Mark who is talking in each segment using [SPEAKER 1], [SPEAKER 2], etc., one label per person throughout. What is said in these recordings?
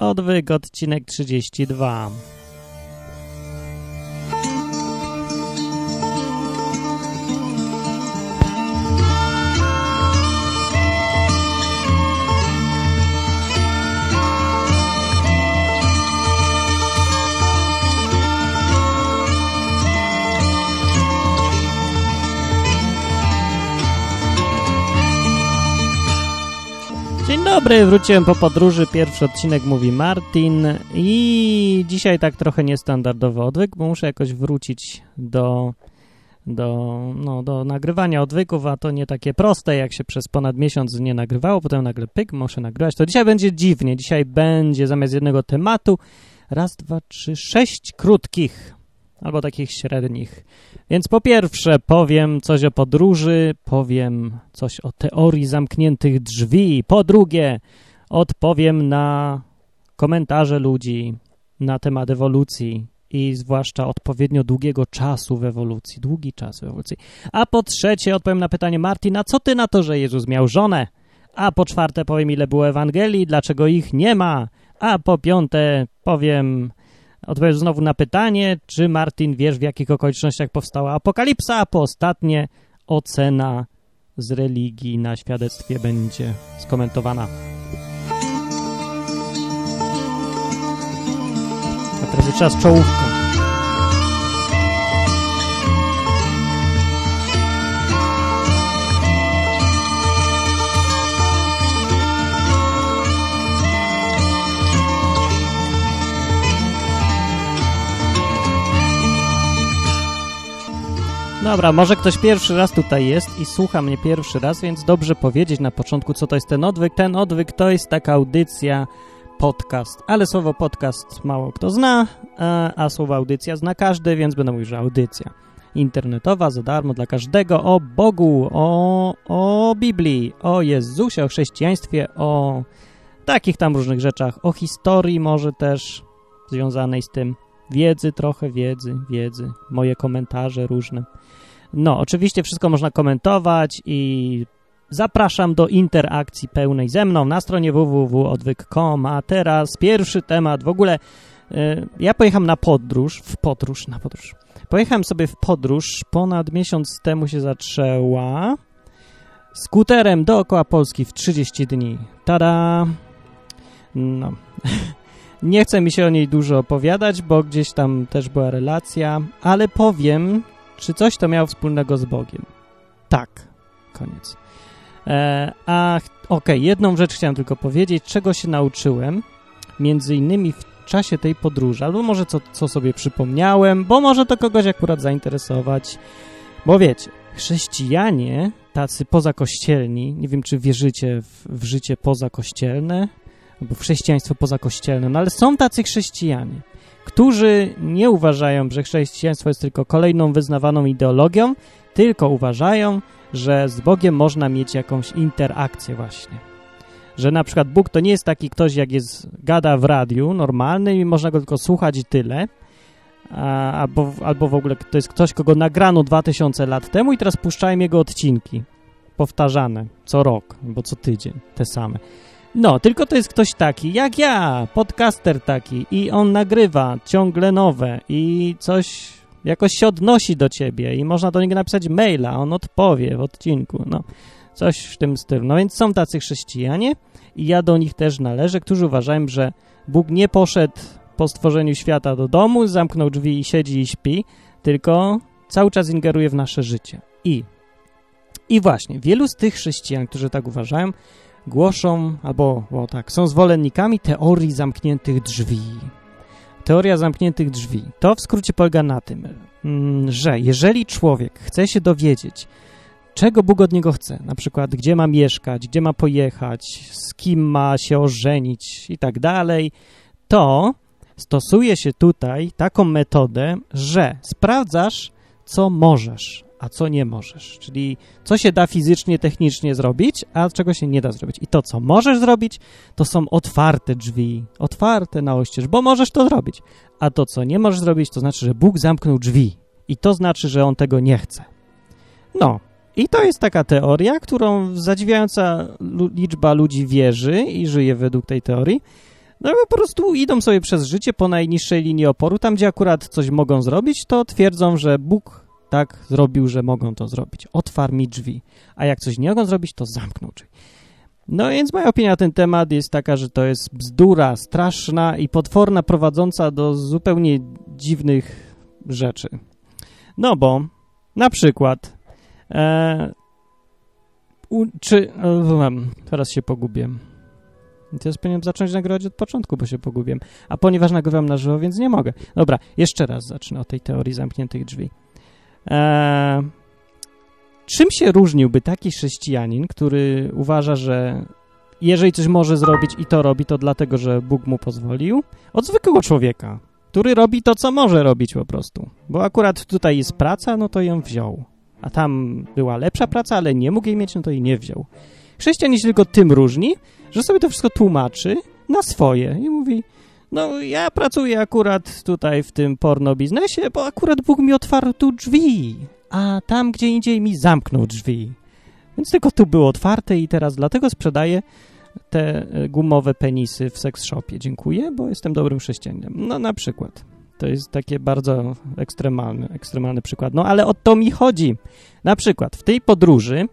[SPEAKER 1] Odwyk, odcinek 32. dobry, wróciłem po podróży, pierwszy odcinek mówi Martin. I dzisiaj tak trochę niestandardowy odwyk, bo muszę jakoś wrócić do, do, no, do nagrywania odwyków, a to nie takie proste, jak się przez ponad miesiąc nie nagrywało, potem nagle pyk, muszę nagrywać. To dzisiaj będzie dziwnie, dzisiaj będzie zamiast jednego tematu raz, dwa, trzy, sześć krótkich albo takich średnich. Więc po pierwsze powiem coś o podróży, powiem coś o teorii zamkniętych drzwi. Po drugie odpowiem na komentarze ludzi na temat ewolucji i zwłaszcza odpowiednio długiego czasu w ewolucji, długi czas w ewolucji. A po trzecie odpowiem na pytanie Martina, co ty na to, że Jezus miał żonę? A po czwarte powiem, ile było Ewangelii, dlaczego ich nie ma? A po piąte powiem Odpowiedz znowu na pytanie, czy Martin wiesz, w jakich okolicznościach powstała apokalipsa, a po ostatnie ocena z religii na świadectwie będzie skomentowana. A teraz jest czas czołówka. Dobra, może ktoś pierwszy raz tutaj jest i słucha mnie pierwszy raz, więc dobrze powiedzieć na początku, co to jest ten odwyk. Ten odwyk to jest taka audycja, podcast, ale słowo podcast mało kto zna, a, a słowo audycja zna każdy, więc będę mówił, że audycja internetowa za darmo dla każdego o Bogu, o, o Biblii, o Jezusie, o chrześcijaństwie, o takich tam różnych rzeczach, o historii może też związanej z tym wiedzy, trochę wiedzy, wiedzy, moje komentarze różne. No, oczywiście wszystko można komentować i zapraszam do interakcji pełnej ze mną na stronie www.odwyk.com, a teraz pierwszy temat, w ogóle. Y, ja pojechałem na podróż, w podróż, na podróż, pojechałem sobie w podróż, ponad miesiąc temu się zaczęła, skuterem dookoła Polski w 30 dni. Tada! No... Nie chce mi się o niej dużo opowiadać, bo gdzieś tam też była relacja, ale powiem, czy coś to miało wspólnego z Bogiem. Tak. Koniec. E, a okej, okay, jedną rzecz chciałem tylko powiedzieć, czego się nauczyłem, między innymi w czasie tej podróży, albo może co, co sobie przypomniałem, bo może to kogoś akurat zainteresować, bo wiecie, chrześcijanie, tacy pozakościelni, nie wiem, czy wierzycie w, w życie pozakościelne, albo w chrześcijaństwo pozakościelne, no ale są tacy chrześcijanie, którzy nie uważają, że chrześcijaństwo jest tylko kolejną wyznawaną ideologią, tylko uważają, że z Bogiem można mieć jakąś interakcję właśnie. Że na przykład Bóg to nie jest taki ktoś, jak jest gada w radiu normalny i można go tylko słuchać i tyle, a, albo, albo w ogóle to jest ktoś, kogo nagrano 2000 lat temu i teraz puszczają jego odcinki powtarzane co rok albo co tydzień, te same. No, tylko to jest ktoś taki jak ja, podcaster taki i on nagrywa ciągle nowe i coś jakoś się odnosi do ciebie i można do niego napisać maila, on odpowie w odcinku, no, coś w tym stylu. No więc są tacy chrześcijanie i ja do nich też należę, którzy uważają, że Bóg nie poszedł po stworzeniu świata do domu, zamknął drzwi i siedzi i śpi, tylko cały czas ingeruje w nasze życie. I, i właśnie, wielu z tych chrześcijan, którzy tak uważają, głoszą, albo o tak, są zwolennikami teorii zamkniętych drzwi. Teoria zamkniętych drzwi. To w skrócie polega na tym, mm, że jeżeli człowiek chce się dowiedzieć, czego Bóg od niego chce, na przykład gdzie ma mieszkać, gdzie ma pojechać, z kim ma się ożenić i tak dalej, to stosuje się tutaj taką metodę, że sprawdzasz, co możesz, a co nie możesz. Czyli co się da fizycznie, technicznie zrobić, a czego się nie da zrobić. I to, co możesz zrobić, to są otwarte drzwi, otwarte na oścież, bo możesz to zrobić. A to, co nie możesz zrobić, to znaczy, że Bóg zamknął drzwi. I to znaczy, że On tego nie chce. No, i to jest taka teoria, którą zadziwiająca liczba ludzi wierzy i żyje według tej teorii. No po prostu idą sobie przez życie po najniższej linii oporu. Tam, gdzie akurat coś mogą zrobić, to twierdzą, że Bóg tak zrobił, że mogą to zrobić. Otwarł mi drzwi. A jak coś nie mogą zrobić, to zamknął drzwi. No więc moja opinia na ten temat jest taka, że to jest bzdura straszna i potworna, prowadząca do zupełnie dziwnych rzeczy. No bo na przykład e, u, czy... E, teraz się pogubię. Teraz powinienem zacząć nagrywać od początku, bo się pogubiłem. A ponieważ nagrywam na żywo, więc nie mogę. Dobra, jeszcze raz zacznę o tej teorii zamkniętych drzwi. Eee, czym się różniłby taki chrześcijanin, który uważa, że jeżeli coś może zrobić i to robi, to dlatego, że Bóg mu pozwolił, od zwykłego człowieka, który robi to, co może robić po prostu. Bo akurat tutaj jest praca, no to ją wziął. A tam była lepsza praca, ale nie mógł jej mieć, no to jej nie wziął. Chrześcijanin się tylko tym różni, że sobie to wszystko tłumaczy na swoje i mówi, no ja pracuję akurat tutaj w tym porno biznesie, bo akurat Bóg mi otwarł tu drzwi, a tam gdzie indziej mi zamknął drzwi. Więc tylko tu było otwarte i teraz dlatego sprzedaję te e, gumowe penisy w seks shopie. Dziękuję, bo jestem dobrym chrześcijaninem. No na przykład. To jest takie bardzo ekstremalny, ekstremalny przykład. No ale o to mi chodzi. Na przykład w tej podróży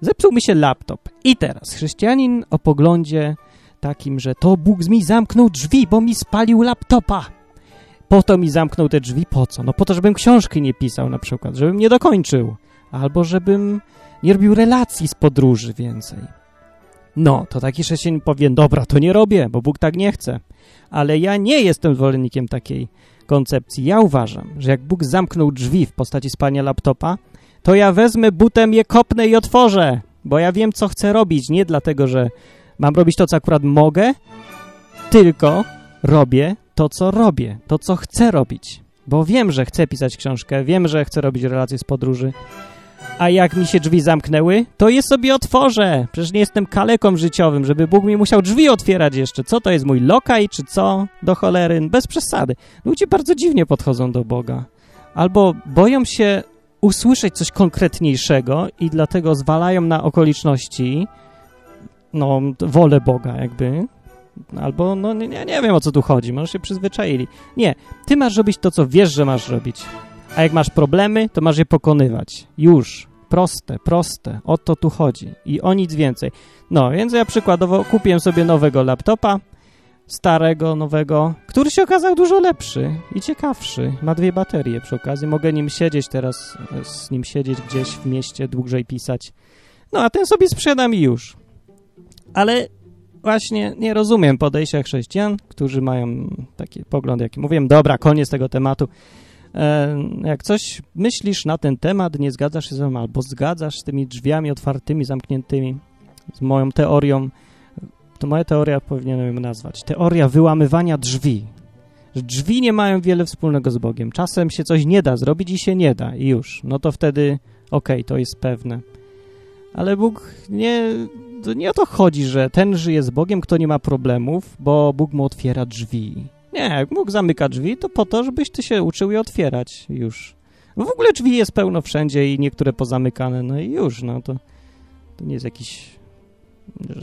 [SPEAKER 1] zepsuł mi się laptop. I teraz chrześcijanin o poglądzie takim, że to Bóg mi zamknął drzwi, bo mi spalił laptopa. Po to mi zamknął te drzwi, po co? No po to, żebym książki nie pisał na przykład, żebym nie dokończył. Albo żebym nie robił relacji z podróży więcej. No, to taki chrześcijanin powie, dobra, to nie robię, bo Bóg tak nie chce. Ale ja nie jestem zwolennikiem takiej koncepcji. Ja uważam, że jak Bóg zamknął drzwi w postaci spania laptopa, to ja wezmę butem je kopnę i otworzę, bo ja wiem, co chcę robić. Nie dlatego, że mam robić to, co akurat mogę, tylko robię to, co robię, to, co chcę robić. Bo wiem, że chcę pisać książkę, wiem, że chcę robić relacje z podróży, a jak mi się drzwi zamknęły, to je sobie otworzę. Przecież nie jestem kaleką życiowym, żeby Bóg mi musiał drzwi otwierać jeszcze. Co to jest, mój lokaj, czy co? Do cholery, bez przesady. Ludzie bardzo dziwnie podchodzą do Boga. Albo boją się usłyszeć coś konkretniejszego i dlatego zwalają na okoliczności no, wolę Boga jakby, albo no nie, nie wiem o co tu chodzi, może się przyzwyczaili. Nie, ty masz robić to, co wiesz, że masz robić. A jak masz problemy, to masz je pokonywać. Już. Proste, proste. O to tu chodzi. I o nic więcej. No, więc ja przykładowo kupiłem sobie nowego laptopa, starego, nowego, który się okazał dużo lepszy i ciekawszy. Ma dwie baterie przy okazji. Mogę nim siedzieć teraz, z nim siedzieć gdzieś w mieście, dłużej pisać. No, a ten sobie sprzedam i już. Ale właśnie nie rozumiem podejścia chrześcijan, którzy mają taki pogląd, jaki mówiłem. Dobra, koniec tego tematu. E, jak coś myślisz na ten temat, nie zgadzasz się ze mną, albo zgadzasz z tymi drzwiami otwartymi, zamkniętymi, z moją teorią, to moja teoria powinienem ją nazwać. Teoria wyłamywania drzwi. Że drzwi nie mają wiele wspólnego z Bogiem. Czasem się coś nie da zrobić i się nie da i już. No to wtedy okej, okay, to jest pewne. Ale Bóg nie... To nie o to chodzi, że ten żyje z Bogiem, kto nie ma problemów, bo Bóg mu otwiera drzwi. Nie, jak Bóg zamyka drzwi, to po to, żebyś ty się uczył je otwierać już. W ogóle drzwi jest pełno wszędzie i niektóre pozamykane, no i już, no to, to nie jest jakiś,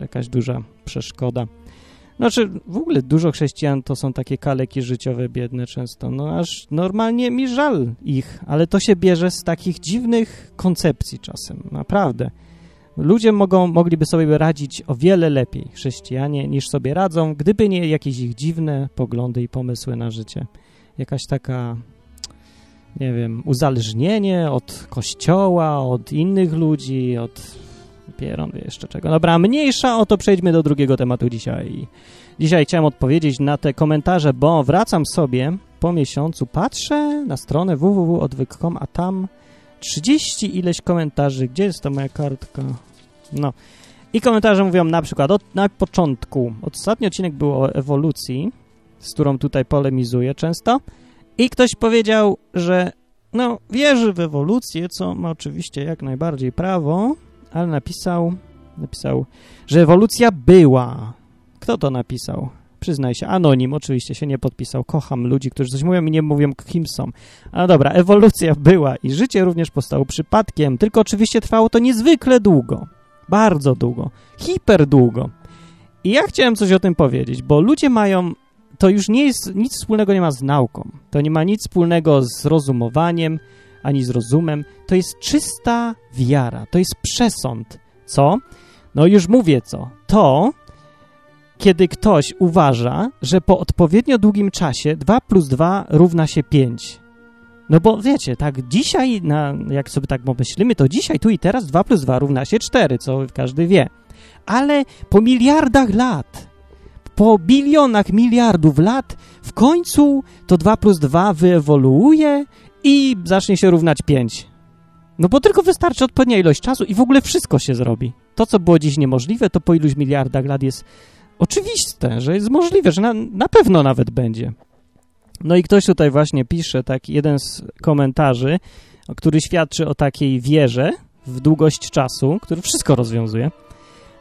[SPEAKER 1] jakaś duża przeszkoda. Znaczy, w ogóle dużo chrześcijan to są takie kaleki życiowe, biedne często, no aż normalnie mi żal ich, ale to się bierze z takich dziwnych koncepcji czasem, naprawdę. Ludzie mogą, mogliby sobie radzić o wiele lepiej, chrześcijanie, niż sobie radzą, gdyby nie jakieś ich dziwne poglądy i pomysły na życie. Jakaś taka, nie wiem, uzależnienie od kościoła, od innych ludzi, od pieron, jeszcze czego. Dobra, mniejsza o to przejdźmy do drugiego tematu dzisiaj. Dzisiaj chciałem odpowiedzieć na te komentarze, bo wracam sobie po miesiącu, patrzę na stronę www.odwyk.com, a tam 30 ileś komentarzy. Gdzie jest ta moja kartka? No. I komentarze mówią na przykład od, na początku. Ostatni odcinek był o ewolucji, z którą tutaj polemizuję często. I ktoś powiedział, że no, wierzy w ewolucję, co ma oczywiście jak najbardziej prawo, ale napisał, napisał, że ewolucja była. Kto to napisał? Przyznaj się, anonim, oczywiście się nie podpisał. Kocham ludzi, którzy coś mówią i nie mówią, kim są. Ale dobra, ewolucja była i życie również powstało przypadkiem, tylko oczywiście trwało to niezwykle długo. Bardzo długo. Hiper długo. I ja chciałem coś o tym powiedzieć, bo ludzie mają, to już nie jest, nic wspólnego nie ma z nauką, to nie ma nic wspólnego z rozumowaniem, ani z rozumem, to jest czysta wiara, to jest przesąd. Co? No już mówię co. To, kiedy ktoś uważa, że po odpowiednio długim czasie 2 plus 2 równa się 5. No bo wiecie, tak dzisiaj, na, jak sobie tak pomyślimy, to dzisiaj, tu i teraz 2 plus 2 równa się 4, co każdy wie. Ale po miliardach lat, po bilionach miliardów lat, w końcu to 2 plus 2 wyewoluuje i zacznie się równać 5. No bo tylko wystarczy odpowiednia ilość czasu i w ogóle wszystko się zrobi. To, co było dziś niemożliwe, to po iluś miliardach lat jest oczywiste, że jest możliwe, że na, na pewno nawet będzie. No i ktoś tutaj właśnie pisze, tak, jeden z komentarzy, który świadczy o takiej wierze w długość czasu, który wszystko rozwiązuje.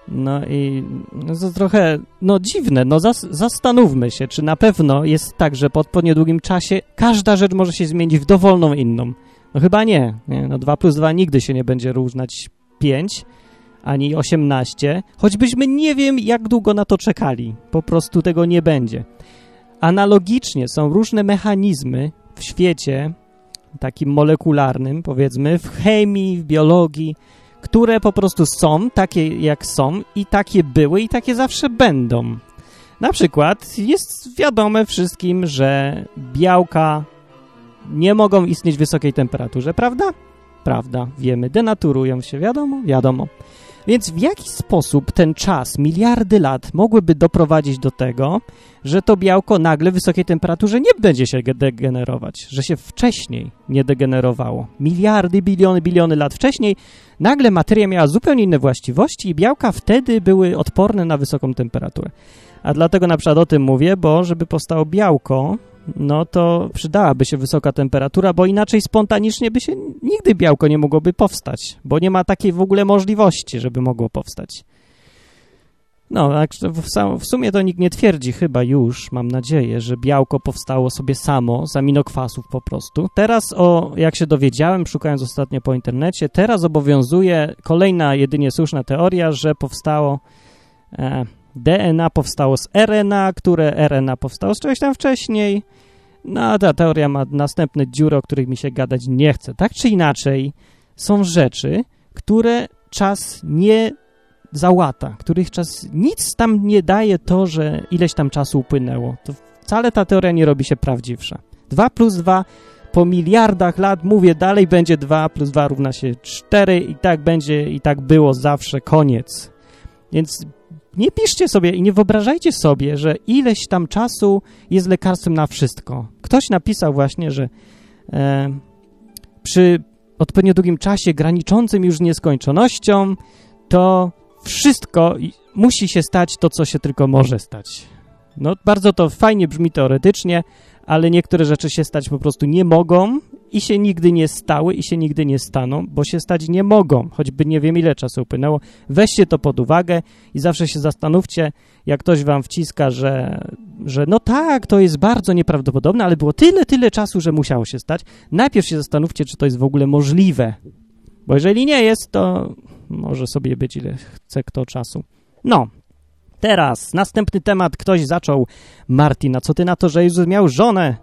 [SPEAKER 1] No i no to trochę, no dziwne, no zas, zastanówmy się, czy na pewno jest tak, że po odpowiednio długim czasie każda rzecz może się zmienić w dowolną inną. No chyba nie, nie? no 2 plus 2 nigdy się nie będzie równać 5, ani 18, choćbyśmy nie wiem, jak długo na to czekali. Po prostu tego nie będzie. Analogicznie są różne mechanizmy w świecie takim molekularnym, powiedzmy, w chemii, w biologii, które po prostu są takie, jak są i takie były i takie zawsze będą. Na przykład jest wiadome wszystkim, że białka nie mogą istnieć w wysokiej temperaturze, prawda? Prawda, wiemy, denaturują się, wiadomo, wiadomo. Więc w jaki sposób ten czas, miliardy lat, mogłyby doprowadzić do tego, że to białko nagle w wysokiej temperaturze nie będzie się degenerować, że się wcześniej nie degenerowało. Miliardy, biliony, biliony lat wcześniej nagle materia miała zupełnie inne właściwości i białka wtedy były odporne na wysoką temperaturę. A dlatego na przykład o tym mówię, bo żeby powstało białko, no to przydałaby się wysoka temperatura, bo inaczej spontanicznie by się nigdy białko nie mogłoby powstać, bo nie ma takiej w ogóle możliwości, żeby mogło powstać. No, w sumie to nikt nie twierdzi chyba już, mam nadzieję, że białko powstało sobie samo z aminokwasów po prostu. Teraz, o, jak się dowiedziałem, szukając ostatnio po internecie, teraz obowiązuje kolejna jedynie słuszna teoria, że powstało e, DNA powstało z RNA, które RNA powstało z czegoś tam wcześniej. No, ta teoria ma następne dziury, o których mi się gadać nie chce. Tak czy inaczej, są rzeczy, które czas nie załata, których czas nic tam nie daje to, że ileś tam czasu upłynęło. To wcale ta teoria nie robi się prawdziwsza. 2 plus 2 po miliardach lat, mówię, dalej będzie 2 plus 2 równa się 4 i tak będzie i tak było zawsze, koniec. Więc nie piszcie sobie i nie wyobrażajcie sobie, że ileś tam czasu jest lekarstwem na wszystko. Ktoś napisał właśnie, że e, przy odpowiednio długim czasie graniczącym już nieskończonością to wszystko musi się stać to, co się tylko może stać. No, bardzo to fajnie brzmi teoretycznie, ale niektóre rzeczy się stać po prostu nie mogą i się nigdy nie stały i się nigdy nie staną, bo się stać nie mogą, choćby nie wiem ile czasu upłynęło. Weźcie to pod uwagę i zawsze się zastanówcie, jak ktoś wam wciska, że, że no tak, to jest bardzo nieprawdopodobne, ale było tyle, tyle czasu, że musiało się stać. Najpierw się zastanówcie, czy to jest w ogóle możliwe, bo jeżeli nie jest, to może sobie być ile chce kto czasu. No, teraz następny temat. Ktoś zaczął. Martina, co ty na to, że Jezus miał żonę?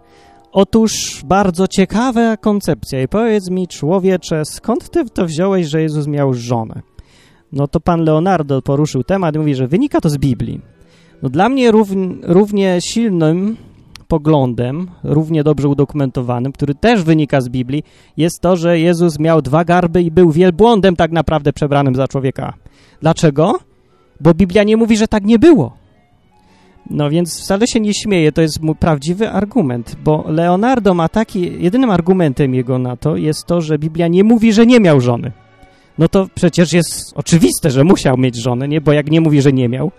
[SPEAKER 1] Otóż bardzo ciekawa koncepcja i powiedz mi, człowiecze, skąd ty to wziąłeś, że Jezus miał żonę? No to pan Leonardo poruszył temat i mówi, że wynika to z Biblii. No dla mnie równie, równie silnym poglądem, równie dobrze udokumentowanym, który też wynika z Biblii, jest to, że Jezus miał dwa garby i był wielbłądem tak naprawdę przebranym za człowieka. Dlaczego? Bo Biblia nie mówi, że tak nie było. No więc wcale się nie śmieję, to jest mój prawdziwy argument, bo Leonardo ma taki, jedynym argumentem jego na to jest to, że Biblia nie mówi, że nie miał żony. No to przecież jest oczywiste, że musiał mieć żonę, nie? Bo jak nie mówi, że nie miał,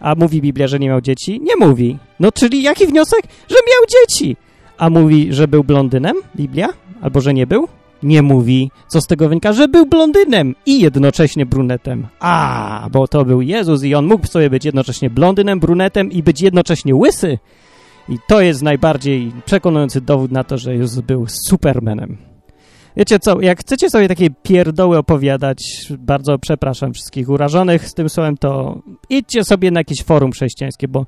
[SPEAKER 1] a mówi Biblia, że nie miał dzieci, nie mówi. No czyli jaki wniosek? Że miał dzieci. A mówi, że był blondynem, Biblia? Albo, że nie był? Nie mówi, co z tego wynika, że był blondynem i jednocześnie brunetem. A, bo to był Jezus i on mógł sobie być jednocześnie blondynem, brunetem i być jednocześnie łysy. I to jest najbardziej przekonujący dowód na to, że Jezus był supermanem. Wiecie co, jak chcecie sobie takie pierdoły opowiadać, bardzo przepraszam wszystkich urażonych z tym słowem, to idźcie sobie na jakieś forum chrześcijańskie, bo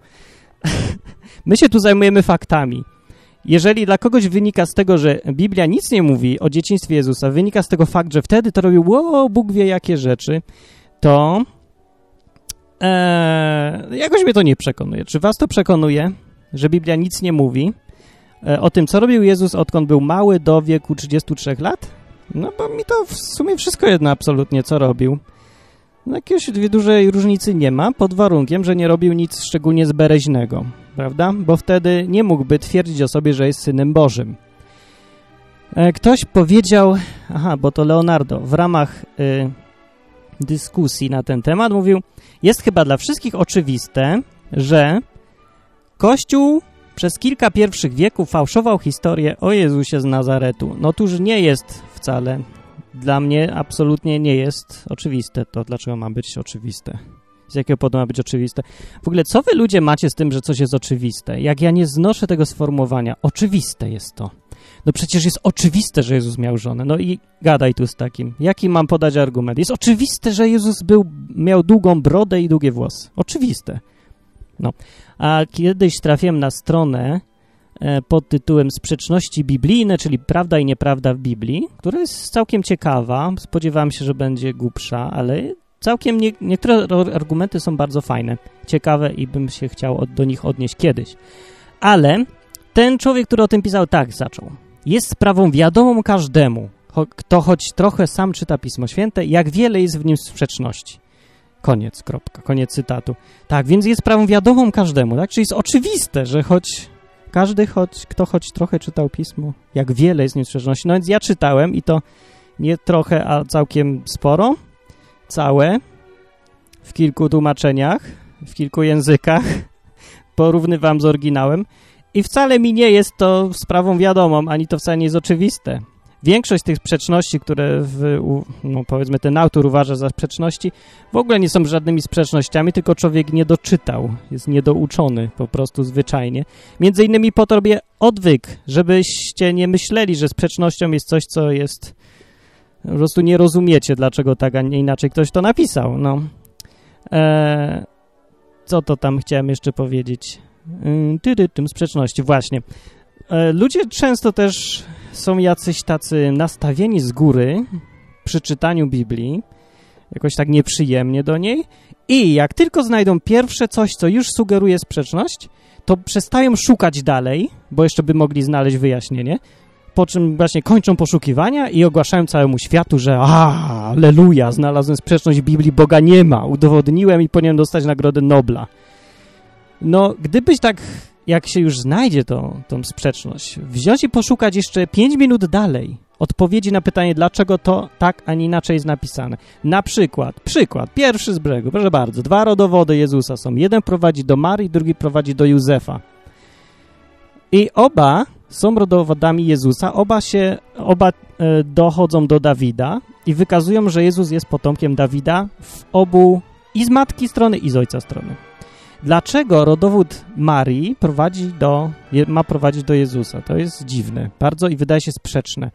[SPEAKER 1] my się tu zajmujemy faktami. Jeżeli dla kogoś wynika z tego, że Biblia nic nie mówi o dzieciństwie Jezusa, wynika z tego fakt, że wtedy to robił, wow, Bóg wie jakie rzeczy, to e, jakoś mnie to nie przekonuje. Czy was to przekonuje, że Biblia nic nie mówi e, o tym, co robił Jezus, odkąd był mały do wieku 33 lat? No bo mi to w sumie wszystko jedno absolutnie, co robił. No, jakiejś dużej różnicy nie ma, pod warunkiem, że nie robił nic szczególnie zbereźnego, prawda? Bo wtedy nie mógłby twierdzić o sobie, że jest Synem Bożym. E, ktoś powiedział, aha, bo to Leonardo, w ramach y, dyskusji na ten temat mówił, jest chyba dla wszystkich oczywiste, że Kościół przez kilka pierwszych wieków fałszował historię o Jezusie z Nazaretu. No tuż nie jest wcale dla mnie absolutnie nie jest oczywiste to, dlaczego ma być oczywiste. Z jakiego powodu ma być oczywiste? W ogóle, co wy ludzie macie z tym, że coś jest oczywiste? Jak ja nie znoszę tego sformułowania, oczywiste jest to. No przecież jest oczywiste, że Jezus miał żonę. No i gadaj tu z takim. Jaki mam podać argument? Jest oczywiste, że Jezus był, miał długą brodę i długie włosy. Oczywiste. No. A kiedyś trafiłem na stronę E, pod tytułem Sprzeczności biblijne, czyli prawda i nieprawda w Biblii, która jest całkiem ciekawa. Spodziewałem się, że będzie głupsza, ale całkiem nie, niektóre argumenty są bardzo fajne, ciekawe i bym się chciał od, do nich odnieść kiedyś. Ale ten człowiek, który o tym pisał, tak zaczął. Jest sprawą wiadomą każdemu, kto choć trochę sam czyta Pismo Święte, jak wiele jest w nim sprzeczności. Koniec, kropka, koniec cytatu. Tak, więc jest sprawą wiadomą każdemu, tak? Czyli jest oczywiste, że choć każdy, choć, kto choć trochę czytał pismo, jak wiele jest niesprzeczności. No więc ja czytałem i to nie trochę, a całkiem sporo, całe, w kilku tłumaczeniach, w kilku językach, porównywam z oryginałem i wcale mi nie jest to sprawą wiadomą, ani to wcale nie jest oczywiste. Większość tych sprzeczności, które w, no powiedzmy ten autor uważa za sprzeczności, w ogóle nie są żadnymi sprzecznościami, tylko człowiek nie doczytał, jest niedouczony po prostu zwyczajnie. Między innymi po to robię odwyk, żebyście nie myśleli, że sprzecznością jest coś, co jest... Po prostu nie rozumiecie, dlaczego tak, a nie inaczej ktoś to napisał. No. Eee, co to tam chciałem jeszcze powiedzieć? Yy, tym sprzeczności, właśnie. Eee, ludzie często też są jacyś tacy nastawieni z góry przy czytaniu Biblii, jakoś tak nieprzyjemnie do niej i jak tylko znajdą pierwsze coś, co już sugeruje sprzeczność, to przestają szukać dalej, bo jeszcze by mogli znaleźć wyjaśnienie, po czym właśnie kończą poszukiwania i ogłaszają całemu światu, że a, aleluja, znalazłem sprzeczność Biblii, Boga nie ma, udowodniłem i powinienem dostać Nagrodę Nobla. No, gdybyś tak jak się już znajdzie to, tą sprzeczność, wziąć i poszukać jeszcze 5 minut dalej odpowiedzi na pytanie, dlaczego to tak, a nie inaczej jest napisane. Na przykład, przykład, pierwszy z brzegu, proszę bardzo, dwa rodowody Jezusa są. Jeden prowadzi do Marii, drugi prowadzi do Józefa. I oba są rodowodami Jezusa, oba się, oba e, dochodzą do Dawida i wykazują, że Jezus jest potomkiem Dawida w obu i z matki strony, i z ojca strony. Dlaczego rodowód Marii prowadzi do, ma prowadzić do Jezusa? To jest dziwne, bardzo i wydaje się sprzeczne.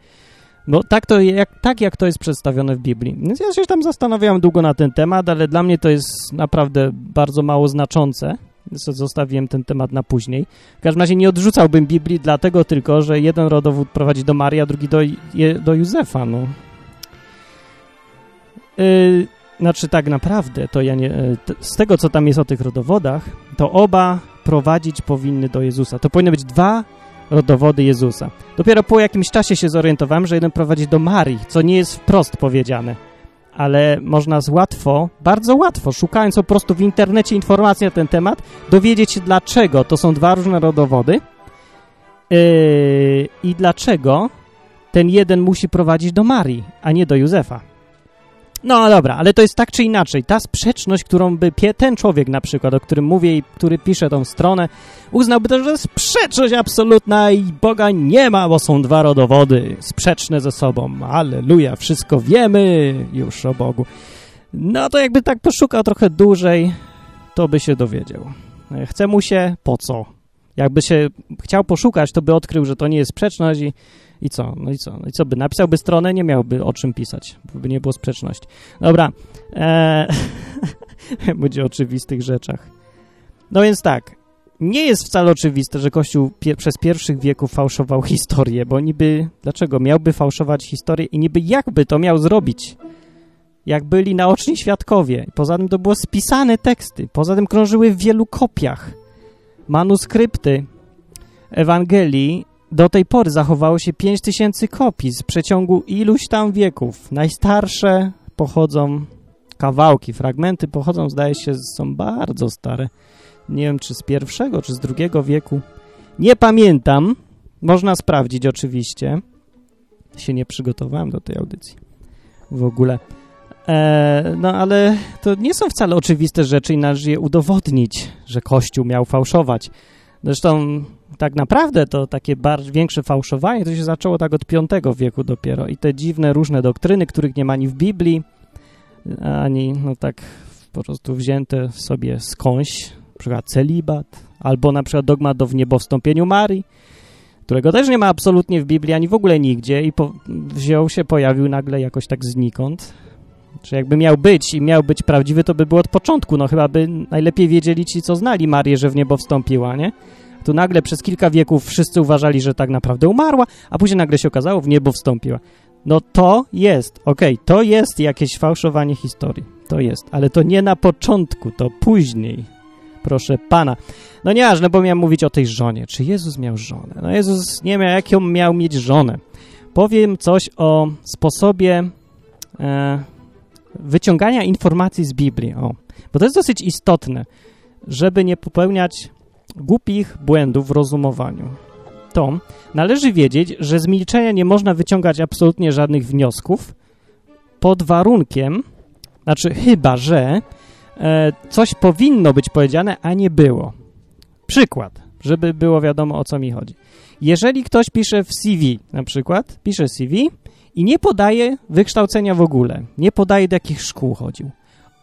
[SPEAKER 1] No tak, to, jak, tak jak to jest przedstawione w Biblii. Więc ja się tam zastanawiałem długo na ten temat, ale dla mnie to jest naprawdę bardzo mało znaczące. Zostawiłem ten temat na później. W każdym razie nie odrzucałbym Biblii dlatego tylko, że jeden rodowód prowadzi do Marii, a drugi do, do Józefa. No. Yy, znaczy tak naprawdę, to ja nie, e, z tego co tam jest o tych rodowodach, to oba prowadzić powinny do Jezusa. To powinny być dwa rodowody Jezusa. Dopiero po jakimś czasie się zorientowałem, że jeden prowadzi do Marii, co nie jest wprost powiedziane. Ale można z łatwo, bardzo łatwo, szukając po prostu w internecie informacji na ten temat, dowiedzieć się dlaczego to są dwa różne rodowody yy, i dlaczego ten jeden musi prowadzić do Marii, a nie do Józefa. No dobra, ale to jest tak czy inaczej. Ta sprzeczność, którą by ten człowiek na przykład, o którym mówię i który pisze tą stronę, uznałby to, że sprzeczność absolutna i Boga nie ma, bo są dwa rodowody sprzeczne ze sobą. Aleluja, wszystko wiemy już o Bogu. No to jakby tak poszukał trochę dłużej, to by się dowiedział. Chce mu się, po co? Jakby się chciał poszukać, to by odkrył, że to nie jest sprzeczność i, i co? No i co? No i co by? Napisałby stronę, nie miałby o czym pisać, by nie było sprzeczności. Dobra. Eee, będzie o oczywistych rzeczach. No więc tak, nie jest wcale oczywiste, że Kościół przez pierwszych wieków fałszował historię, bo niby, dlaczego miałby fałszować historię i niby jakby to miał zrobić? Jak byli naoczni świadkowie. Poza tym to było spisane teksty. Poza tym krążyły w wielu kopiach. Manuskrypty Ewangelii do tej pory zachowało się 5000 kopii z przeciągu iluś tam wieków. Najstarsze pochodzą, kawałki, fragmenty pochodzą, zdaje się, są bardzo stare nie wiem czy z pierwszego, czy z drugiego wieku. Nie pamiętam. Można sprawdzić oczywiście. Się nie przygotowałem do tej audycji. W ogóle. E, no ale to nie są wcale oczywiste rzeczy i należy je udowodnić, że Kościół miał fałszować. Zresztą tak naprawdę to takie bardziej większe fałszowanie to się zaczęło tak od V wieku dopiero i te dziwne różne doktryny, których nie ma ani w Biblii, ani no tak po prostu wzięte sobie skądś, na przykład celibat, albo na przykład dogmat o wniebowstąpieniu Marii, którego też nie ma absolutnie w Biblii, ani w ogóle nigdzie i po, wziął się, pojawił nagle jakoś tak znikąd. Czy jakby miał być i miał być prawdziwy, to by było od początku, no chyba by najlepiej wiedzieli ci, co znali Marię, że w niebo wstąpiła, nie? Tu nagle przez kilka wieków wszyscy uważali, że tak naprawdę umarła, a później nagle się okazało, w niebo wstąpiła. No to jest, okej, okay, to jest jakieś fałszowanie historii, to jest, ale to nie na początku, to później, proszę Pana. No nieważne, bo miałem mówić o tej żonie. Czy Jezus miał żonę? No Jezus nie miał, jaką miał mieć żonę. Powiem coś o sposobie e, wyciągania informacji z Biblii. O, bo to jest dosyć istotne, żeby nie popełniać głupich błędów w rozumowaniu. To należy wiedzieć, że z milczenia nie można wyciągać absolutnie żadnych wniosków pod warunkiem, znaczy chyba, że E, coś powinno być powiedziane, a nie było. Przykład, żeby było wiadomo o co mi chodzi. Jeżeli ktoś pisze w CV, na przykład, pisze CV i nie podaje wykształcenia w ogóle, nie podaje do jakich szkół chodził.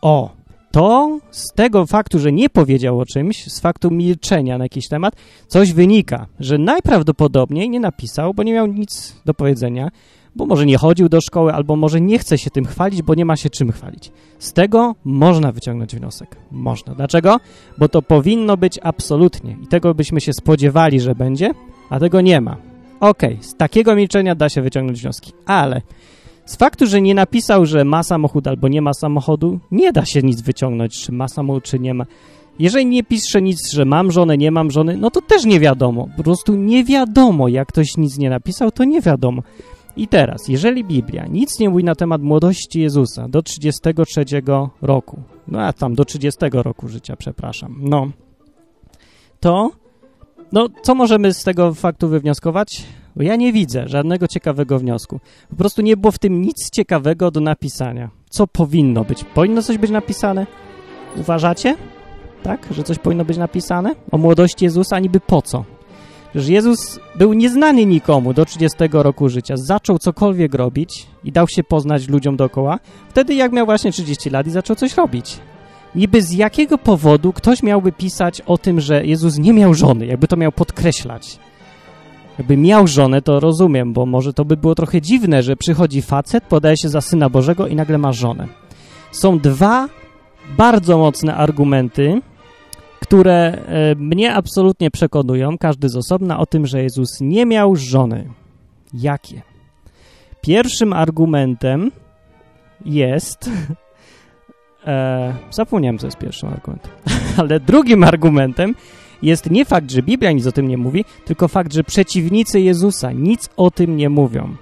[SPEAKER 1] O, to z tego faktu, że nie powiedział o czymś, z faktu milczenia na jakiś temat, coś wynika, że najprawdopodobniej nie napisał, bo nie miał nic do powiedzenia, bo może nie chodził do szkoły, albo może nie chce się tym chwalić, bo nie ma się czym chwalić. Z tego można wyciągnąć wniosek. Można. Dlaczego? Bo to powinno być absolutnie i tego byśmy się spodziewali, że będzie, a tego nie ma. Okej, okay, z takiego milczenia da się wyciągnąć wnioski, ale z faktu, że nie napisał, że ma samochód albo nie ma samochodu, nie da się nic wyciągnąć, czy ma samochód, czy nie ma. Jeżeli nie pisze nic, że mam żonę, nie mam żony, no to też nie wiadomo. Po prostu nie wiadomo. Jak ktoś nic nie napisał, to nie wiadomo. I teraz, jeżeli Biblia nic nie mówi na temat młodości Jezusa do 33 roku, no a tam do 30 roku życia, przepraszam, no, to, no, co możemy z tego faktu wywnioskować? Bo ja nie widzę żadnego ciekawego wniosku. Po prostu nie było w tym nic ciekawego do napisania. Co powinno być? Powinno coś być napisane? Uważacie? Tak? Że coś powinno być napisane? O młodości Jezusa niby po co? że Jezus był nieznany nikomu do 30 roku życia, zaczął cokolwiek robić i dał się poznać ludziom dookoła, wtedy jak miał właśnie 30 lat i zaczął coś robić. Niby z jakiego powodu ktoś miałby pisać o tym, że Jezus nie miał żony, jakby to miał podkreślać. Jakby miał żonę, to rozumiem, bo może to by było trochę dziwne, że przychodzi facet, podaje się za Syna Bożego i nagle ma żonę. Są dwa bardzo mocne argumenty, które e, mnie absolutnie przekonują, każdy z osobna, o tym, że Jezus nie miał żony. Jakie? Pierwszym argumentem jest... E, zapomniałem, co jest pierwszym argumentem. Ale drugim argumentem jest nie fakt, że Biblia nic o tym nie mówi, tylko fakt, że przeciwnicy Jezusa nic o tym nie mówią.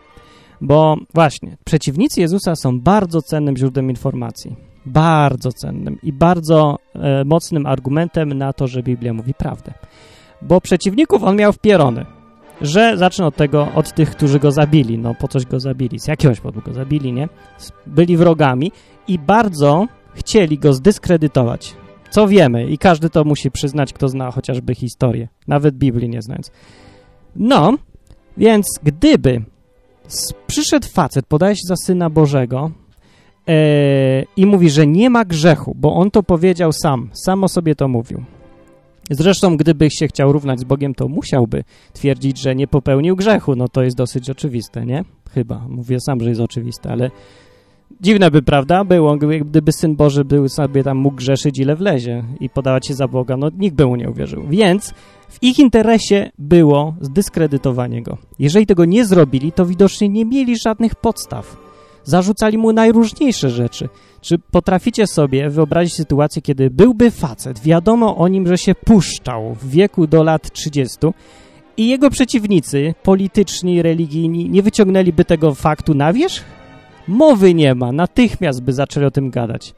[SPEAKER 1] Bo właśnie, przeciwnicy Jezusa są bardzo cennym źródłem informacji bardzo cennym i bardzo e, mocnym argumentem na to, że Biblia mówi prawdę. Bo przeciwników on miał wpierony, że zacznę od tego, od tych, którzy go zabili. No po coś go zabili, z jakiegoś powodu go zabili, nie? Byli wrogami i bardzo chcieli go zdyskredytować. Co wiemy i każdy to musi przyznać, kto zna chociażby historię, nawet Biblii nie znając. No, więc gdyby przyszedł facet, podaje się za Syna Bożego, e, i mówi, że nie ma grzechu, bo on to powiedział sam, sam o sobie to mówił. Zresztą, gdyby się chciał równać z Bogiem, to musiałby twierdzić, że nie popełnił grzechu. No to jest dosyć oczywiste, nie? Chyba. Mówię sam, że jest oczywiste, ale dziwne by, prawda, było, gdyby Syn Boży był sobie tam mógł grzeszyć ile wlezie i podawać się za Boga. No nikt by mu nie uwierzył. Więc w ich interesie było zdyskredytowanie go. Jeżeli tego nie zrobili, to widocznie nie mieli żadnych podstaw. Zarzucali mu najróżniejsze rzeczy. Czy potraficie sobie wyobrazić sytuację, kiedy byłby facet, wiadomo o nim, że się puszczał w wieku do lat 30 i jego przeciwnicy, polityczni, religijni, nie wyciągnęliby tego faktu na wierzch? Mowy nie ma, natychmiast by zaczęli o tym gadać.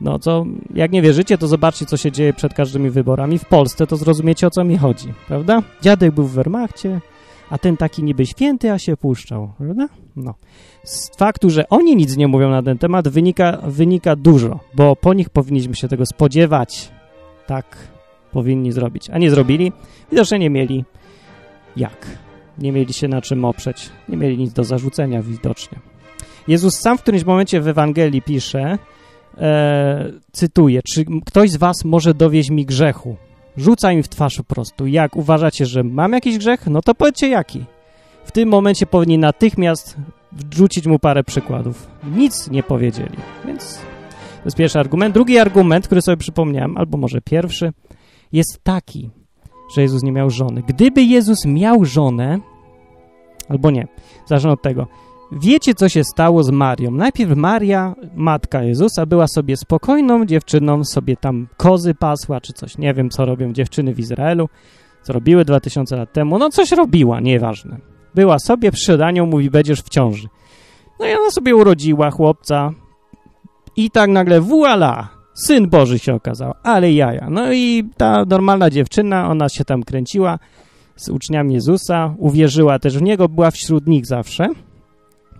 [SPEAKER 1] No co, jak nie wierzycie, to zobaczcie, co się dzieje przed każdymi wyborami w Polsce, to zrozumiecie, o co mi chodzi, prawda? Dziadek był w Wehrmachcie, a ten taki niby święty, a się puszczał, prawda? No. Z faktu, że oni nic nie mówią na ten temat, wynika, wynika dużo, bo po nich powinniśmy się tego spodziewać. Tak powinni zrobić, a nie zrobili. Widocznie nie mieli jak. Nie mieli się na czym oprzeć. Nie mieli nic do zarzucenia widocznie. Jezus sam w którymś momencie w Ewangelii pisze, e, cytuję, czy ktoś z was może dowieść mi grzechu? Rzuca im w twarz po prostu. Jak uważacie, że mam jakiś grzech? No to powiedzcie jaki. W tym momencie powinni natychmiast wrzucić mu parę przykładów. Nic nie powiedzieli, więc to jest pierwszy argument. Drugi argument, który sobie przypomniałem, albo może pierwszy, jest taki, że Jezus nie miał żony. Gdyby Jezus miał żonę, albo nie, zacznę od tego. Wiecie, co się stało z Marią? Najpierw Maria, matka Jezusa, była sobie spokojną dziewczyną, sobie tam kozy pasła, czy coś. Nie wiem, co robią dziewczyny w Izraelu, co robiły 2000 lat temu. No, coś robiła, nieważne. Była sobie, przyszedł anioł, mówi, będziesz w ciąży. No i ona sobie urodziła chłopca i tak nagle voila, Syn Boży się okazał, ale jaja. No i ta normalna dziewczyna, ona się tam kręciła z uczniami Jezusa, uwierzyła też w Niego, była wśród nich zawsze.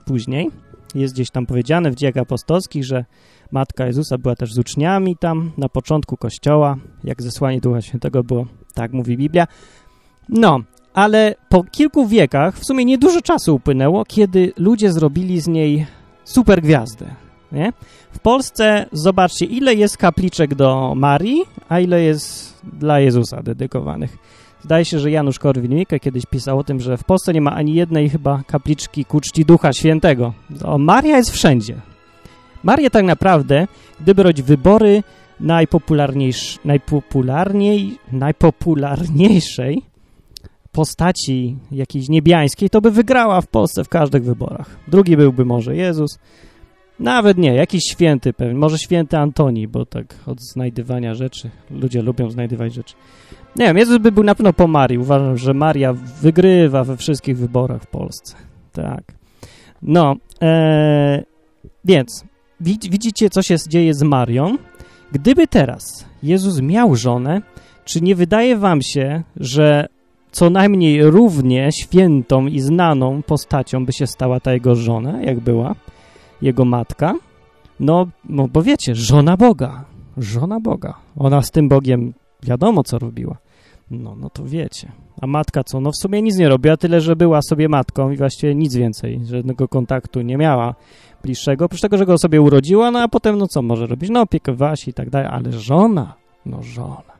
[SPEAKER 1] Później jest gdzieś tam powiedziane w dziejach apostolskich, że Matka Jezusa była też z uczniami tam na początku Kościoła, jak zesłanie Ducha Świętego było, tak mówi Biblia. No, ale po kilku wiekach, w sumie niedużo czasu upłynęło, kiedy ludzie zrobili z niej super gwiazdę. Nie? W Polsce zobaczcie, ile jest kapliczek do Marii, a ile jest dla Jezusa dedykowanych. Zdaje się, że Janusz Korwin-Mikke kiedyś pisał o tym, że w Polsce nie ma ani jednej chyba kapliczki ku czci Ducha Świętego. O, Maria jest wszędzie. Maria tak naprawdę, gdyby robić wybory najpopularniejsz, najpopularniej, najpopularniejszej postaci jakiejś niebiańskiej, to by wygrała w Polsce w każdych wyborach. Drugi byłby może Jezus, nawet nie, jakiś święty pewnie, może święty Antoni, bo tak od znajdywania rzeczy, ludzie lubią znajdywać rzeczy. Nie wiem, Jezus by był na pewno po Marii. Uważam, że Maria wygrywa we wszystkich wyborach w Polsce. Tak. No, ee, więc widzicie, co się dzieje z Marią. Gdyby teraz Jezus miał żonę, czy nie wydaje wam się, że co najmniej równie świętą i znaną postacią by się stała ta jego żona, jak była jego matka? No bo wiecie, żona Boga, żona Boga. Ona z tym Bogiem wiadomo, co robiła. No, no to wiecie. A matka co? No w sumie nic nie robiła, tyle, że była sobie matką i właściwie nic więcej, żadnego kontaktu nie miała bliższego, oprócz tego, że go sobie urodziła, no a potem no co może robić? No opiekowała się i tak dalej, ale żona, no żona.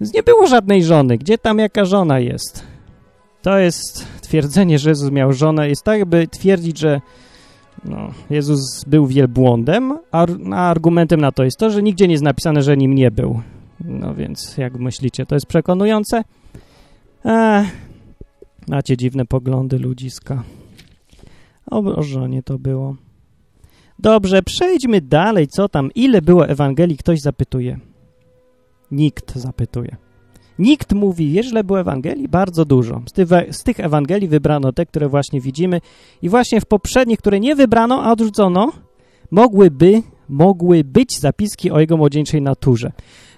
[SPEAKER 1] Więc nie było żadnej żony. Gdzie tam jaka żona jest? To jest twierdzenie, że Jezus miał żonę, jest tak, by twierdzić, że no, Jezus był wielbłądem, a, a argumentem na to jest to, że nigdzie nie jest napisane, że nim nie był. No więc, jak myślicie, to jest przekonujące? Macie dziwne poglądy ludziska. O żonie to było. Dobrze, przejdźmy dalej. Co tam? Ile było Ewangelii? Ktoś zapytuje. Nikt zapytuje. Nikt mówi, ile było Ewangelii? Bardzo dużo. Z, z, tych Ewangelii wybrano te, które właśnie widzimy i właśnie w poprzednich, które nie wybrano, a odrzucono, mogłyby, mogły być zapiski o jego młodzieńczej naturze.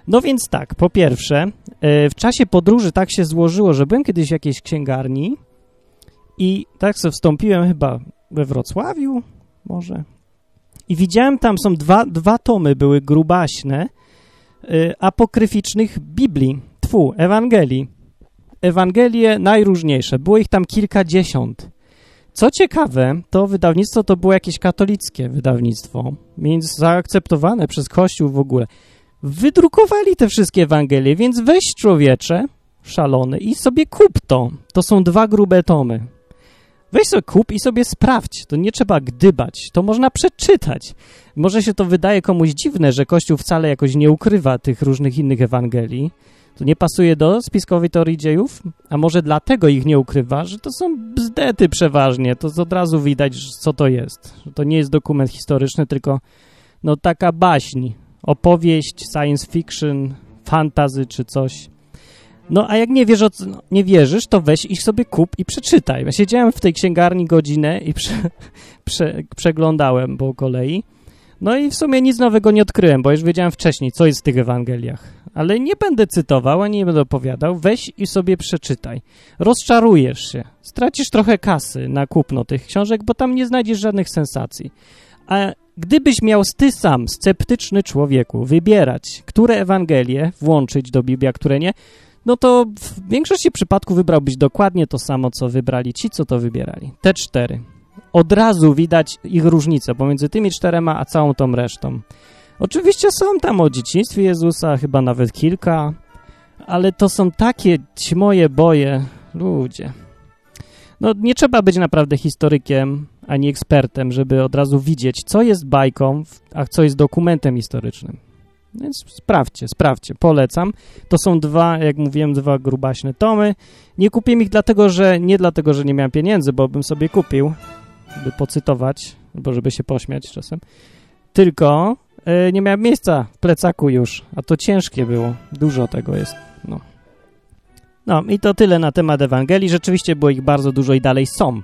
[SPEAKER 1] No więc tak, po pierwsze, e, w czasie podróży tak się złożyło, że byłem kiedyś w jakiejś księgarni i tak sobie wstąpiłem chyba we Wrocławiu może i widziałem tam są dwa, dwa tomy, były grubaśne, y, apokryficznych Biblii, tfu, Ewangelii. Ewangelie najróżniejsze, było ich tam kilkadziesiąt. Co ciekawe, to wydawnictwo to było jakieś katolickie wydawnictwo, więc zaakceptowane przez Kościół w ogóle. Wydrukowali te wszystkie Ewangelie, więc weź człowiecze szalony i sobie kup to. To są dwa grube tomy. Weź sobie kup i sobie sprawdź. To nie trzeba gdybać. To można przeczytać. Może się to wydaje komuś dziwne, że Kościół wcale jakoś nie ukrywa tych różnych innych Ewangelii. To nie pasuje do spiskowej teorii dziejów? A może dlatego ich nie ukrywa, że to są bzdety przeważnie. To od razu widać, co to jest. Że to nie jest dokument historyczny, tylko no taka baśń, opowieść, science fiction, fantazy czy coś. No a jak nie, wierz, nie wierzysz, to weź ich sobie kup i przeczytaj. Ja siedziałem w tej księgarni godzinę i prze, prze, przeglądałem po kolei. No i w sumie nic nowego nie odkryłem, bo już wiedziałem wcześniej, co jest w tych Ewangeliach. Ale nie będę cytował, ani nie będę opowiadał. Weź i sobie przeczytaj. Rozczarujesz się. Stracisz trochę kasy na kupno tych książek, bo tam nie znajdziesz żadnych sensacji. A gdybyś miał ty sam, sceptyczny człowieku, wybierać, które Ewangelie włączyć do Biblii, a które nie, no to w większości przypadków wybrałbyś dokładnie to samo, co wybrali ci, co to wybierali. Te cztery. Od razu widać ich różnicę pomiędzy tymi czterema, a całą tą resztą. Oczywiście są tam o dzieciństwie Jezusa, chyba nawet kilka, ale to są takie moje boje, ludzie. No nie trzeba być naprawdę historykiem ani ekspertem, żeby od razu widzieć, co jest bajką, a co jest dokumentem historycznym. Więc sprawdźcie, sprawdźcie, polecam. To są dwa, jak mówiłem, dwa grubaśne tomy. Nie kupiłem ich dlatego, że nie dlatego, że nie miałem pieniędzy, bo bym sobie kupił, by pocytować, albo żeby się pośmiać czasem. Tylko yy, nie miałem miejsca w plecaku już, a to ciężkie było. Dużo tego jest. No. no i to tyle na temat Ewangelii. Rzeczywiście było ich bardzo dużo i dalej są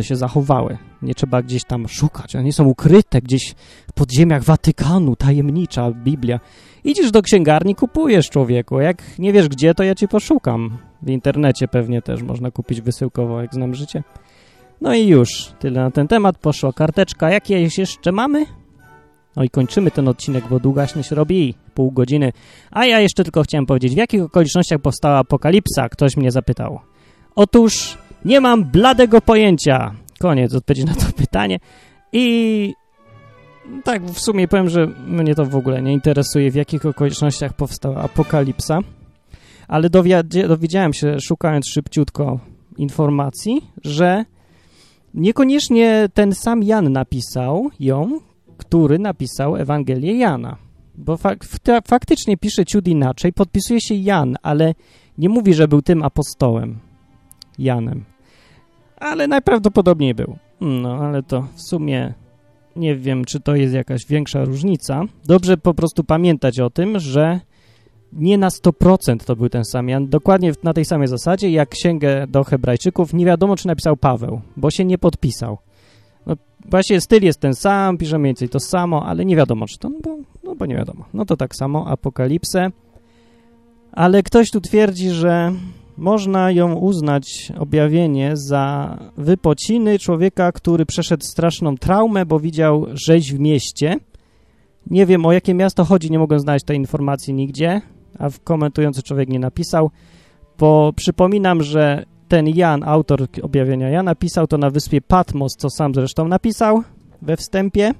[SPEAKER 1] się zachowały. Nie trzeba gdzieś tam szukać. One są ukryte gdzieś w podziemiach Watykanu, tajemnicza Biblia. Idziesz do księgarni, kupujesz człowieku. Jak nie wiesz gdzie, to ja ci poszukam. W internecie pewnie też można kupić wysyłkowo, jak znam życie. No i już. Tyle na ten temat. Poszła karteczka. Jakieś jeszcze mamy? No i kończymy ten odcinek, bo długaśny się robi pół godziny. A ja jeszcze tylko chciałem powiedzieć, w jakich okolicznościach powstała apokalipsa? Ktoś mnie zapytał. Otóż nie mam bladego pojęcia. Koniec odpowiedzi na to pytanie. I tak w sumie powiem, że mnie to w ogóle nie interesuje, w jakich okolicznościach powstała apokalipsa. Ale dowiedziałem się, szukając szybciutko informacji, że niekoniecznie ten sam Jan napisał ją, który napisał Ewangelię Jana. Bo fak faktycznie pisze ciut inaczej, podpisuje się Jan, ale nie mówi, że był tym apostołem, Janem ale najprawdopodobniej był. No, ale to w sumie nie wiem, czy to jest jakaś większa różnica. Dobrze po prostu pamiętać o tym, że nie na 100% to był ten sam Jan. Dokładnie na tej samej zasadzie, jak księgę do hebrajczyków, nie wiadomo, czy napisał Paweł, bo się nie podpisał. No, właśnie styl jest ten sam, pisze mniej więcej to samo, ale nie wiadomo, czy to, no bo, no bo nie wiadomo. No to tak samo, Apokalipsę. Ale ktoś tu twierdzi, że można ją uznać, objawienie, za wypociny człowieka, który przeszedł straszną traumę, bo widział rzeź w mieście. Nie wiem, o jakie miasto chodzi, nie mogę znaleźć tej informacji nigdzie, a komentujący człowiek nie napisał, bo przypominam, że ten Jan, autor objawienia Jan, napisał to na wyspie Patmos, co sam zresztą napisał we wstępie.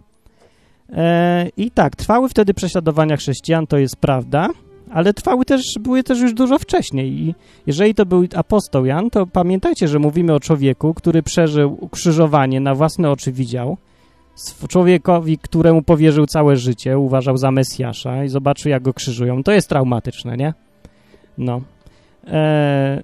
[SPEAKER 1] E, I tak, trwały wtedy prześladowania chrześcijan, to jest prawda, ale trwały też, były też już dużo wcześniej i jeżeli to był apostoł Jan, to pamiętajcie, że mówimy o człowieku, który przeżył ukrzyżowanie, na własne oczy widział, człowiekowi, któremu powierzył całe życie, uważał za Mesjasza i zobaczył, jak go krzyżują. To jest traumatyczne, nie? No. E,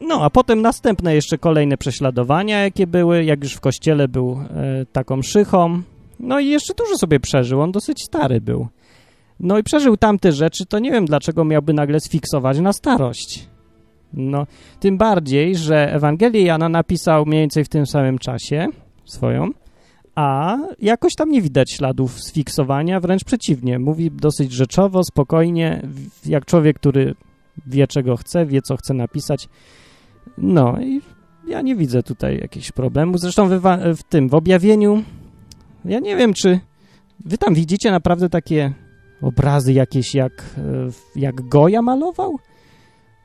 [SPEAKER 1] no, a potem następne jeszcze kolejne prześladowania, jakie były, jak już w kościele był e, taką szychą. No i jeszcze dużo sobie przeżył, on dosyć stary był. No i przeżył tamte rzeczy, to nie wiem, dlaczego miałby nagle sfiksować na starość. No, tym bardziej, że Ewangelię Jana napisał mniej więcej w tym samym czasie swoją, a jakoś tam nie widać śladów sfiksowania, wręcz przeciwnie. Mówi dosyć rzeczowo, spokojnie, jak człowiek, który wie, czego chce, wie, co chce napisać. No i ja nie widzę tutaj jakichś problemów. Zresztą w tym, w objawieniu, ja nie wiem, czy wy tam widzicie naprawdę takie obrazy jakieś jak, e, jak Goja malował?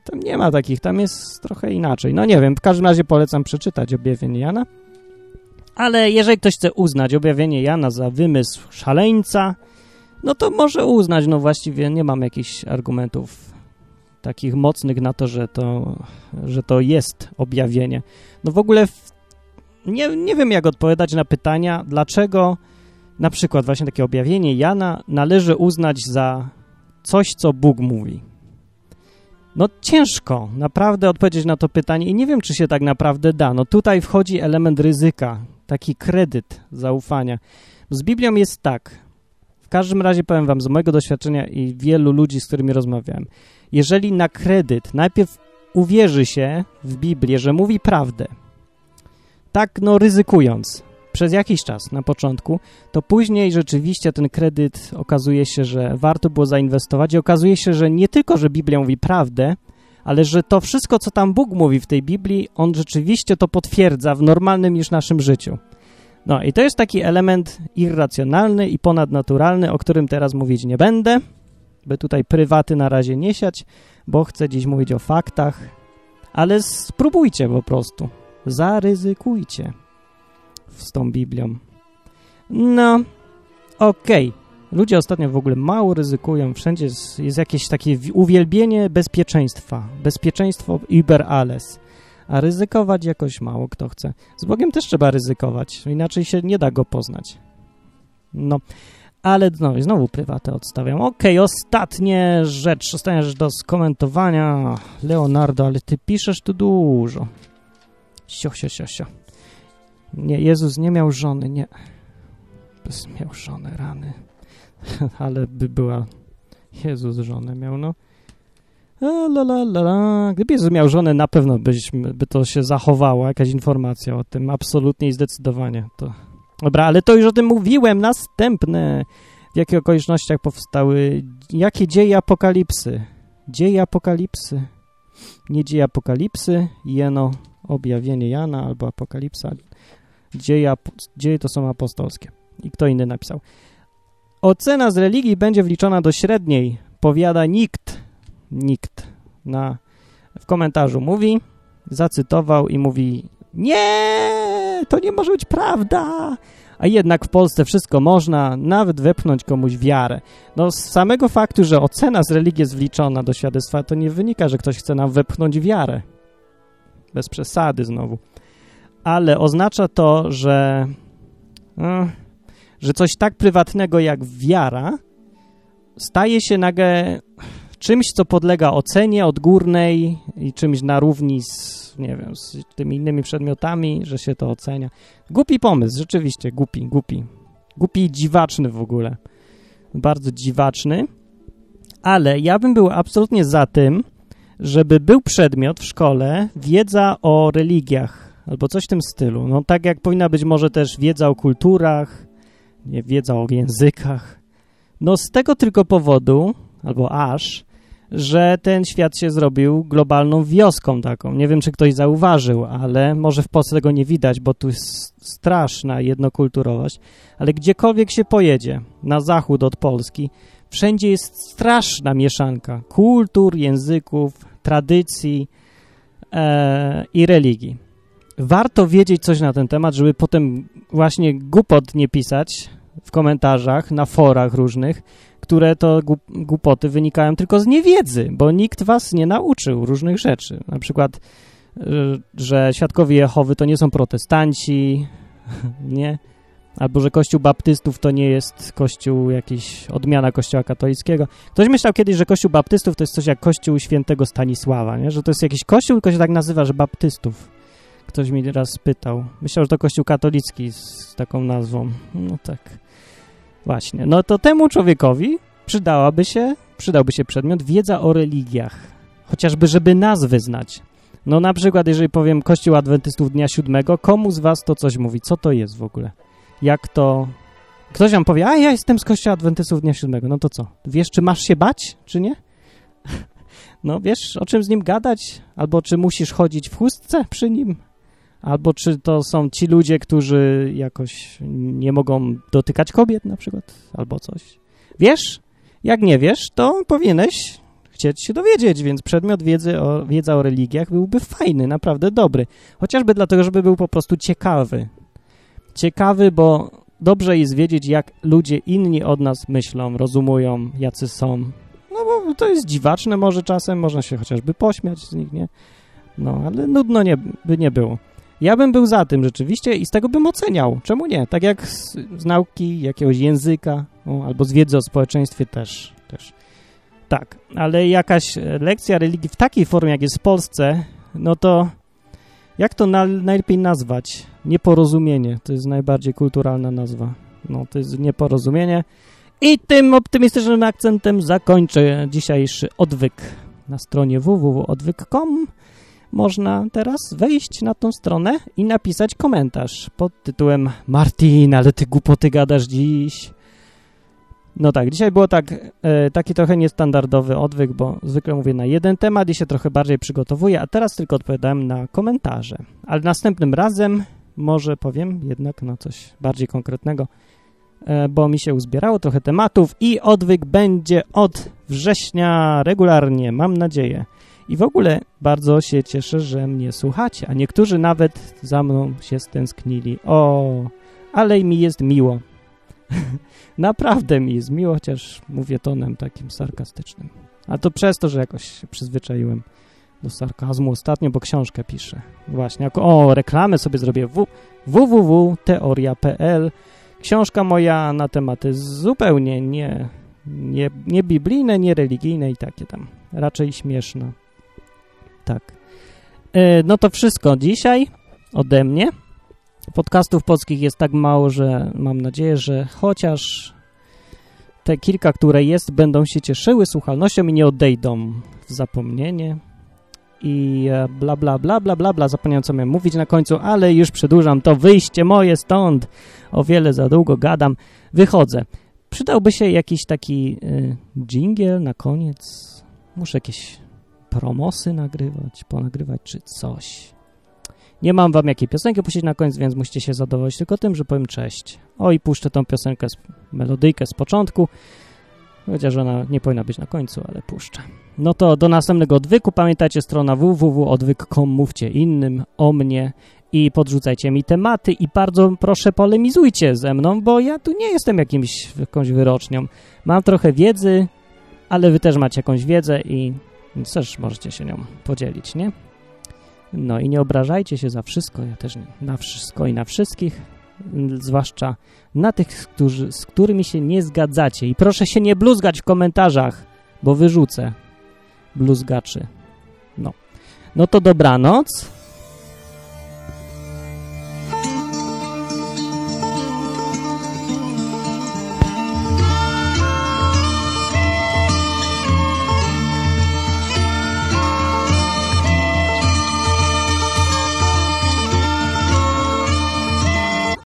[SPEAKER 1] Tam nie ma takich, tam jest trochę inaczej. No nie wiem, w każdym razie polecam przeczytać objawienie Jana. Ale jeżeli ktoś chce uznać objawienie Jana za wymysł szaleńca, no to może uznać, no właściwie nie mam jakichś argumentów takich mocnych na to, że to, że to jest objawienie. No w ogóle w, nie, nie wiem, jak odpowiadać na pytania, dlaczego na przykład właśnie takie objawienie Jana należy uznać za coś, co Bóg mówi. No ciężko naprawdę odpowiedzieć na to pytanie i nie wiem, czy się tak naprawdę da. No tutaj wchodzi element ryzyka, taki kredyt zaufania. Z Biblią jest tak. W każdym razie powiem wam z mojego doświadczenia i wielu ludzi, z którymi rozmawiałem. Jeżeli na kredyt najpierw uwierzy się w Biblię, że mówi prawdę, tak no ryzykując, przez jakiś czas na początku, to później rzeczywiście ten kredyt okazuje się, że warto było zainwestować i okazuje się, że nie tylko, że Biblia mówi prawdę, ale że to wszystko, co tam Bóg mówi w tej Biblii, On rzeczywiście to potwierdza w normalnym niż naszym życiu. No i to jest taki element irracjonalny i ponadnaturalny, o którym teraz mówić nie będę, by tutaj prywaty na razie nie siać, bo chcę dziś mówić o faktach, ale spróbujcie po prostu, zaryzykujcie z tą Biblią. No, okej. Okay. Ludzie ostatnio w ogóle mało ryzykują. Wszędzie jest, jest jakieś takie uwielbienie bezpieczeństwa. Bezpieczeństwo über alles. A ryzykować jakoś mało kto chce. Z Bogiem też trzeba ryzykować, inaczej się nie da go poznać. No, ale no, znowu prywatę odstawiam. Okej, okay, ostatnia rzecz, ostatnia rzecz do skomentowania. Leonardo, ale ty piszesz tu dużo. Sio, sio, sio, sio. Nie, Jezus nie miał żony, nie. Bez miał żonę, rany. Ale by była... Jezus żonę miał, no. La, la, la, la. Gdyby Jezus miał żonę, na pewno byśmy, by to się zachowało, jakaś informacja o tym, absolutnie i zdecydowanie. To... Dobra, ale to już o tym mówiłem. Następne. W jakich okolicznościach powstały... Jakie dzieje apokalipsy? Dzieje apokalipsy. Nie dzieje apokalipsy, jeno objawienie Jana albo apokalipsa. Dzieje, dzieje to są apostolskie. I kto inny napisał. Ocena z religii będzie wliczona do średniej, powiada nikt. Nikt na, w komentarzu mówi, zacytował i mówi nie, to nie może być prawda. A jednak w Polsce wszystko można, nawet wepchnąć komuś wiarę. No z samego faktu, że ocena z religii jest wliczona do świadectwa, to nie wynika, że ktoś chce nam wepchnąć wiarę. Bez przesady znowu ale oznacza to, że, no, że coś tak prywatnego jak wiara staje się nagle czymś, co podlega ocenie odgórnej i czymś na równi z, nie wiem, z tymi innymi przedmiotami, że się to ocenia. Głupi pomysł, rzeczywiście, głupi, głupi. Głupi i dziwaczny w ogóle. Bardzo dziwaczny, ale ja bym był absolutnie za tym, żeby był przedmiot w szkole wiedza o religiach, albo coś w tym stylu. No tak jak powinna być może też wiedza o kulturach, nie, wiedza o językach. No z tego tylko powodu, albo aż, że ten świat się zrobił globalną wioską taką. Nie wiem, czy ktoś zauważył, ale może w Polsce tego nie widać, bo tu jest straszna jednokulturowość, ale gdziekolwiek się pojedzie, na zachód od Polski, wszędzie jest straszna mieszanka kultur, języków, tradycji e, i religii warto wiedzieć coś na ten temat, żeby potem właśnie głupot nie pisać w komentarzach, na forach różnych, które to głupoty wynikają tylko z niewiedzy, bo nikt was nie nauczył różnych rzeczy. Na przykład, y, że świadkowie Jehowy to nie są protestanci, nie? Albo, że kościół baptystów to nie jest kościół, jakiś odmiana kościoła katolickiego. Ktoś myślał kiedyś, że kościół baptystów to jest coś jak kościół świętego Stanisława, nie? Że to jest jakiś kościół, tylko się tak nazywa, że baptystów. Ktoś mi raz pytał. Myślał, że to kościół katolicki z taką nazwą. No tak. Właśnie. No to temu człowiekowi przydałaby się, przydałby się przedmiot wiedza o religiach. Chociażby, żeby nazwy znać. No na przykład, jeżeli powiem Kościół Adwentystów Dnia Siódmego, komu z was to coś mówi? Co to jest w ogóle? Jak to... Ktoś wam powie, a ja jestem z Kościoła Adwentystów Dnia Siódmego. No to co? Wiesz, czy masz się bać, czy nie? No wiesz, o czym z nim gadać? Albo czy musisz chodzić w chustce przy nim? Albo czy to są ci ludzie, którzy jakoś nie mogą dotykać kobiet na przykład, albo coś. Wiesz? Jak nie wiesz, to powinieneś chcieć się dowiedzieć, więc przedmiot wiedzy o, wiedza o religiach byłby fajny, naprawdę dobry. Chociażby dlatego, żeby był po prostu ciekawy. Ciekawy, bo dobrze jest wiedzieć, jak ludzie inni od nas myślą, rozumują, jacy są. No bo to jest dziwaczne może czasem, można się chociażby pośmiać z nich, nie? No, ale nudno nie, by nie było. Ja bym był za tym rzeczywiście i z tego bym oceniał. Czemu nie? Tak jak z, z nauki jakiegoś języka albo z wiedzy o społeczeństwie też, też. Tak, ale jakaś lekcja religii w takiej formie, jak jest w Polsce, no to jak to na, najlepiej nazwać? Nieporozumienie. To jest najbardziej kulturalna nazwa. No, to jest nieporozumienie. I tym optymistycznym akcentem zakończę dzisiejszy odwyk na stronie www.odwyk.com można teraz wejść na tą stronę i napisać komentarz pod tytułem Martin, ale ty głupoty gadasz dziś. No tak, dzisiaj było tak, e, taki trochę niestandardowy odwyk, bo zwykle mówię na jeden temat i się trochę bardziej przygotowuję, a teraz tylko odpowiadałem na komentarze. Ale następnym razem może powiem jednak na coś bardziej konkretnego, e, bo mi się uzbierało trochę tematów i odwyk będzie od września regularnie, mam nadzieję. I w ogóle bardzo się cieszę, że mnie słuchacie, a niektórzy nawet za mną się stęsknili. O, ale mi jest miło. Naprawdę mi jest miło, chociaż mówię tonem takim sarkastycznym. A to przez to, że jakoś się przyzwyczaiłem do sarkazmu ostatnio, bo książkę piszę. Właśnie, jako, o, reklamę sobie zrobię www.teoria.pl Książka moja na tematy zupełnie nie, nie, nie biblijne, nie religijne i takie tam. Raczej śmieszne. Tak. E, no to wszystko dzisiaj ode mnie. Podcastów polskich jest tak mało, że mam nadzieję, że chociaż te kilka, które jest, będą się cieszyły słuchalnością i nie odejdą w zapomnienie. I e, bla, bla, bla, bla, bla, bla, zapomniałem co miałem mówić na końcu, ale już przedłużam to wyjście moje stąd. O wiele za długo gadam. Wychodzę. Przydałby się jakiś taki y, dżingiel na koniec. Muszę jakieś promosy nagrywać, ponagrywać czy coś. Nie mam wam jakiej piosenki puścić na koniec, więc musicie się zadowolić tylko tym, że powiem cześć. O i puszczę tą piosenkę, z, melodyjkę z początku, chociaż ona nie powinna być na końcu, ale puszczę. No to do następnego odwyku. Pamiętajcie strona www.odwyk.com, mówcie innym o mnie i podrzucajcie mi tematy i bardzo proszę polemizujcie ze mną, bo ja tu nie jestem jakimś, jakąś wyrocznią. Mam trochę wiedzy, ale wy też macie jakąś wiedzę i więc też możecie się nią podzielić, nie? No i nie obrażajcie się za wszystko, ja też nie, na wszystko i na wszystkich, zwłaszcza na tych, którzy, z którymi się nie zgadzacie. I proszę się nie bluzgać w komentarzach, bo wyrzucę bluzgaczy. No. No to dobranoc.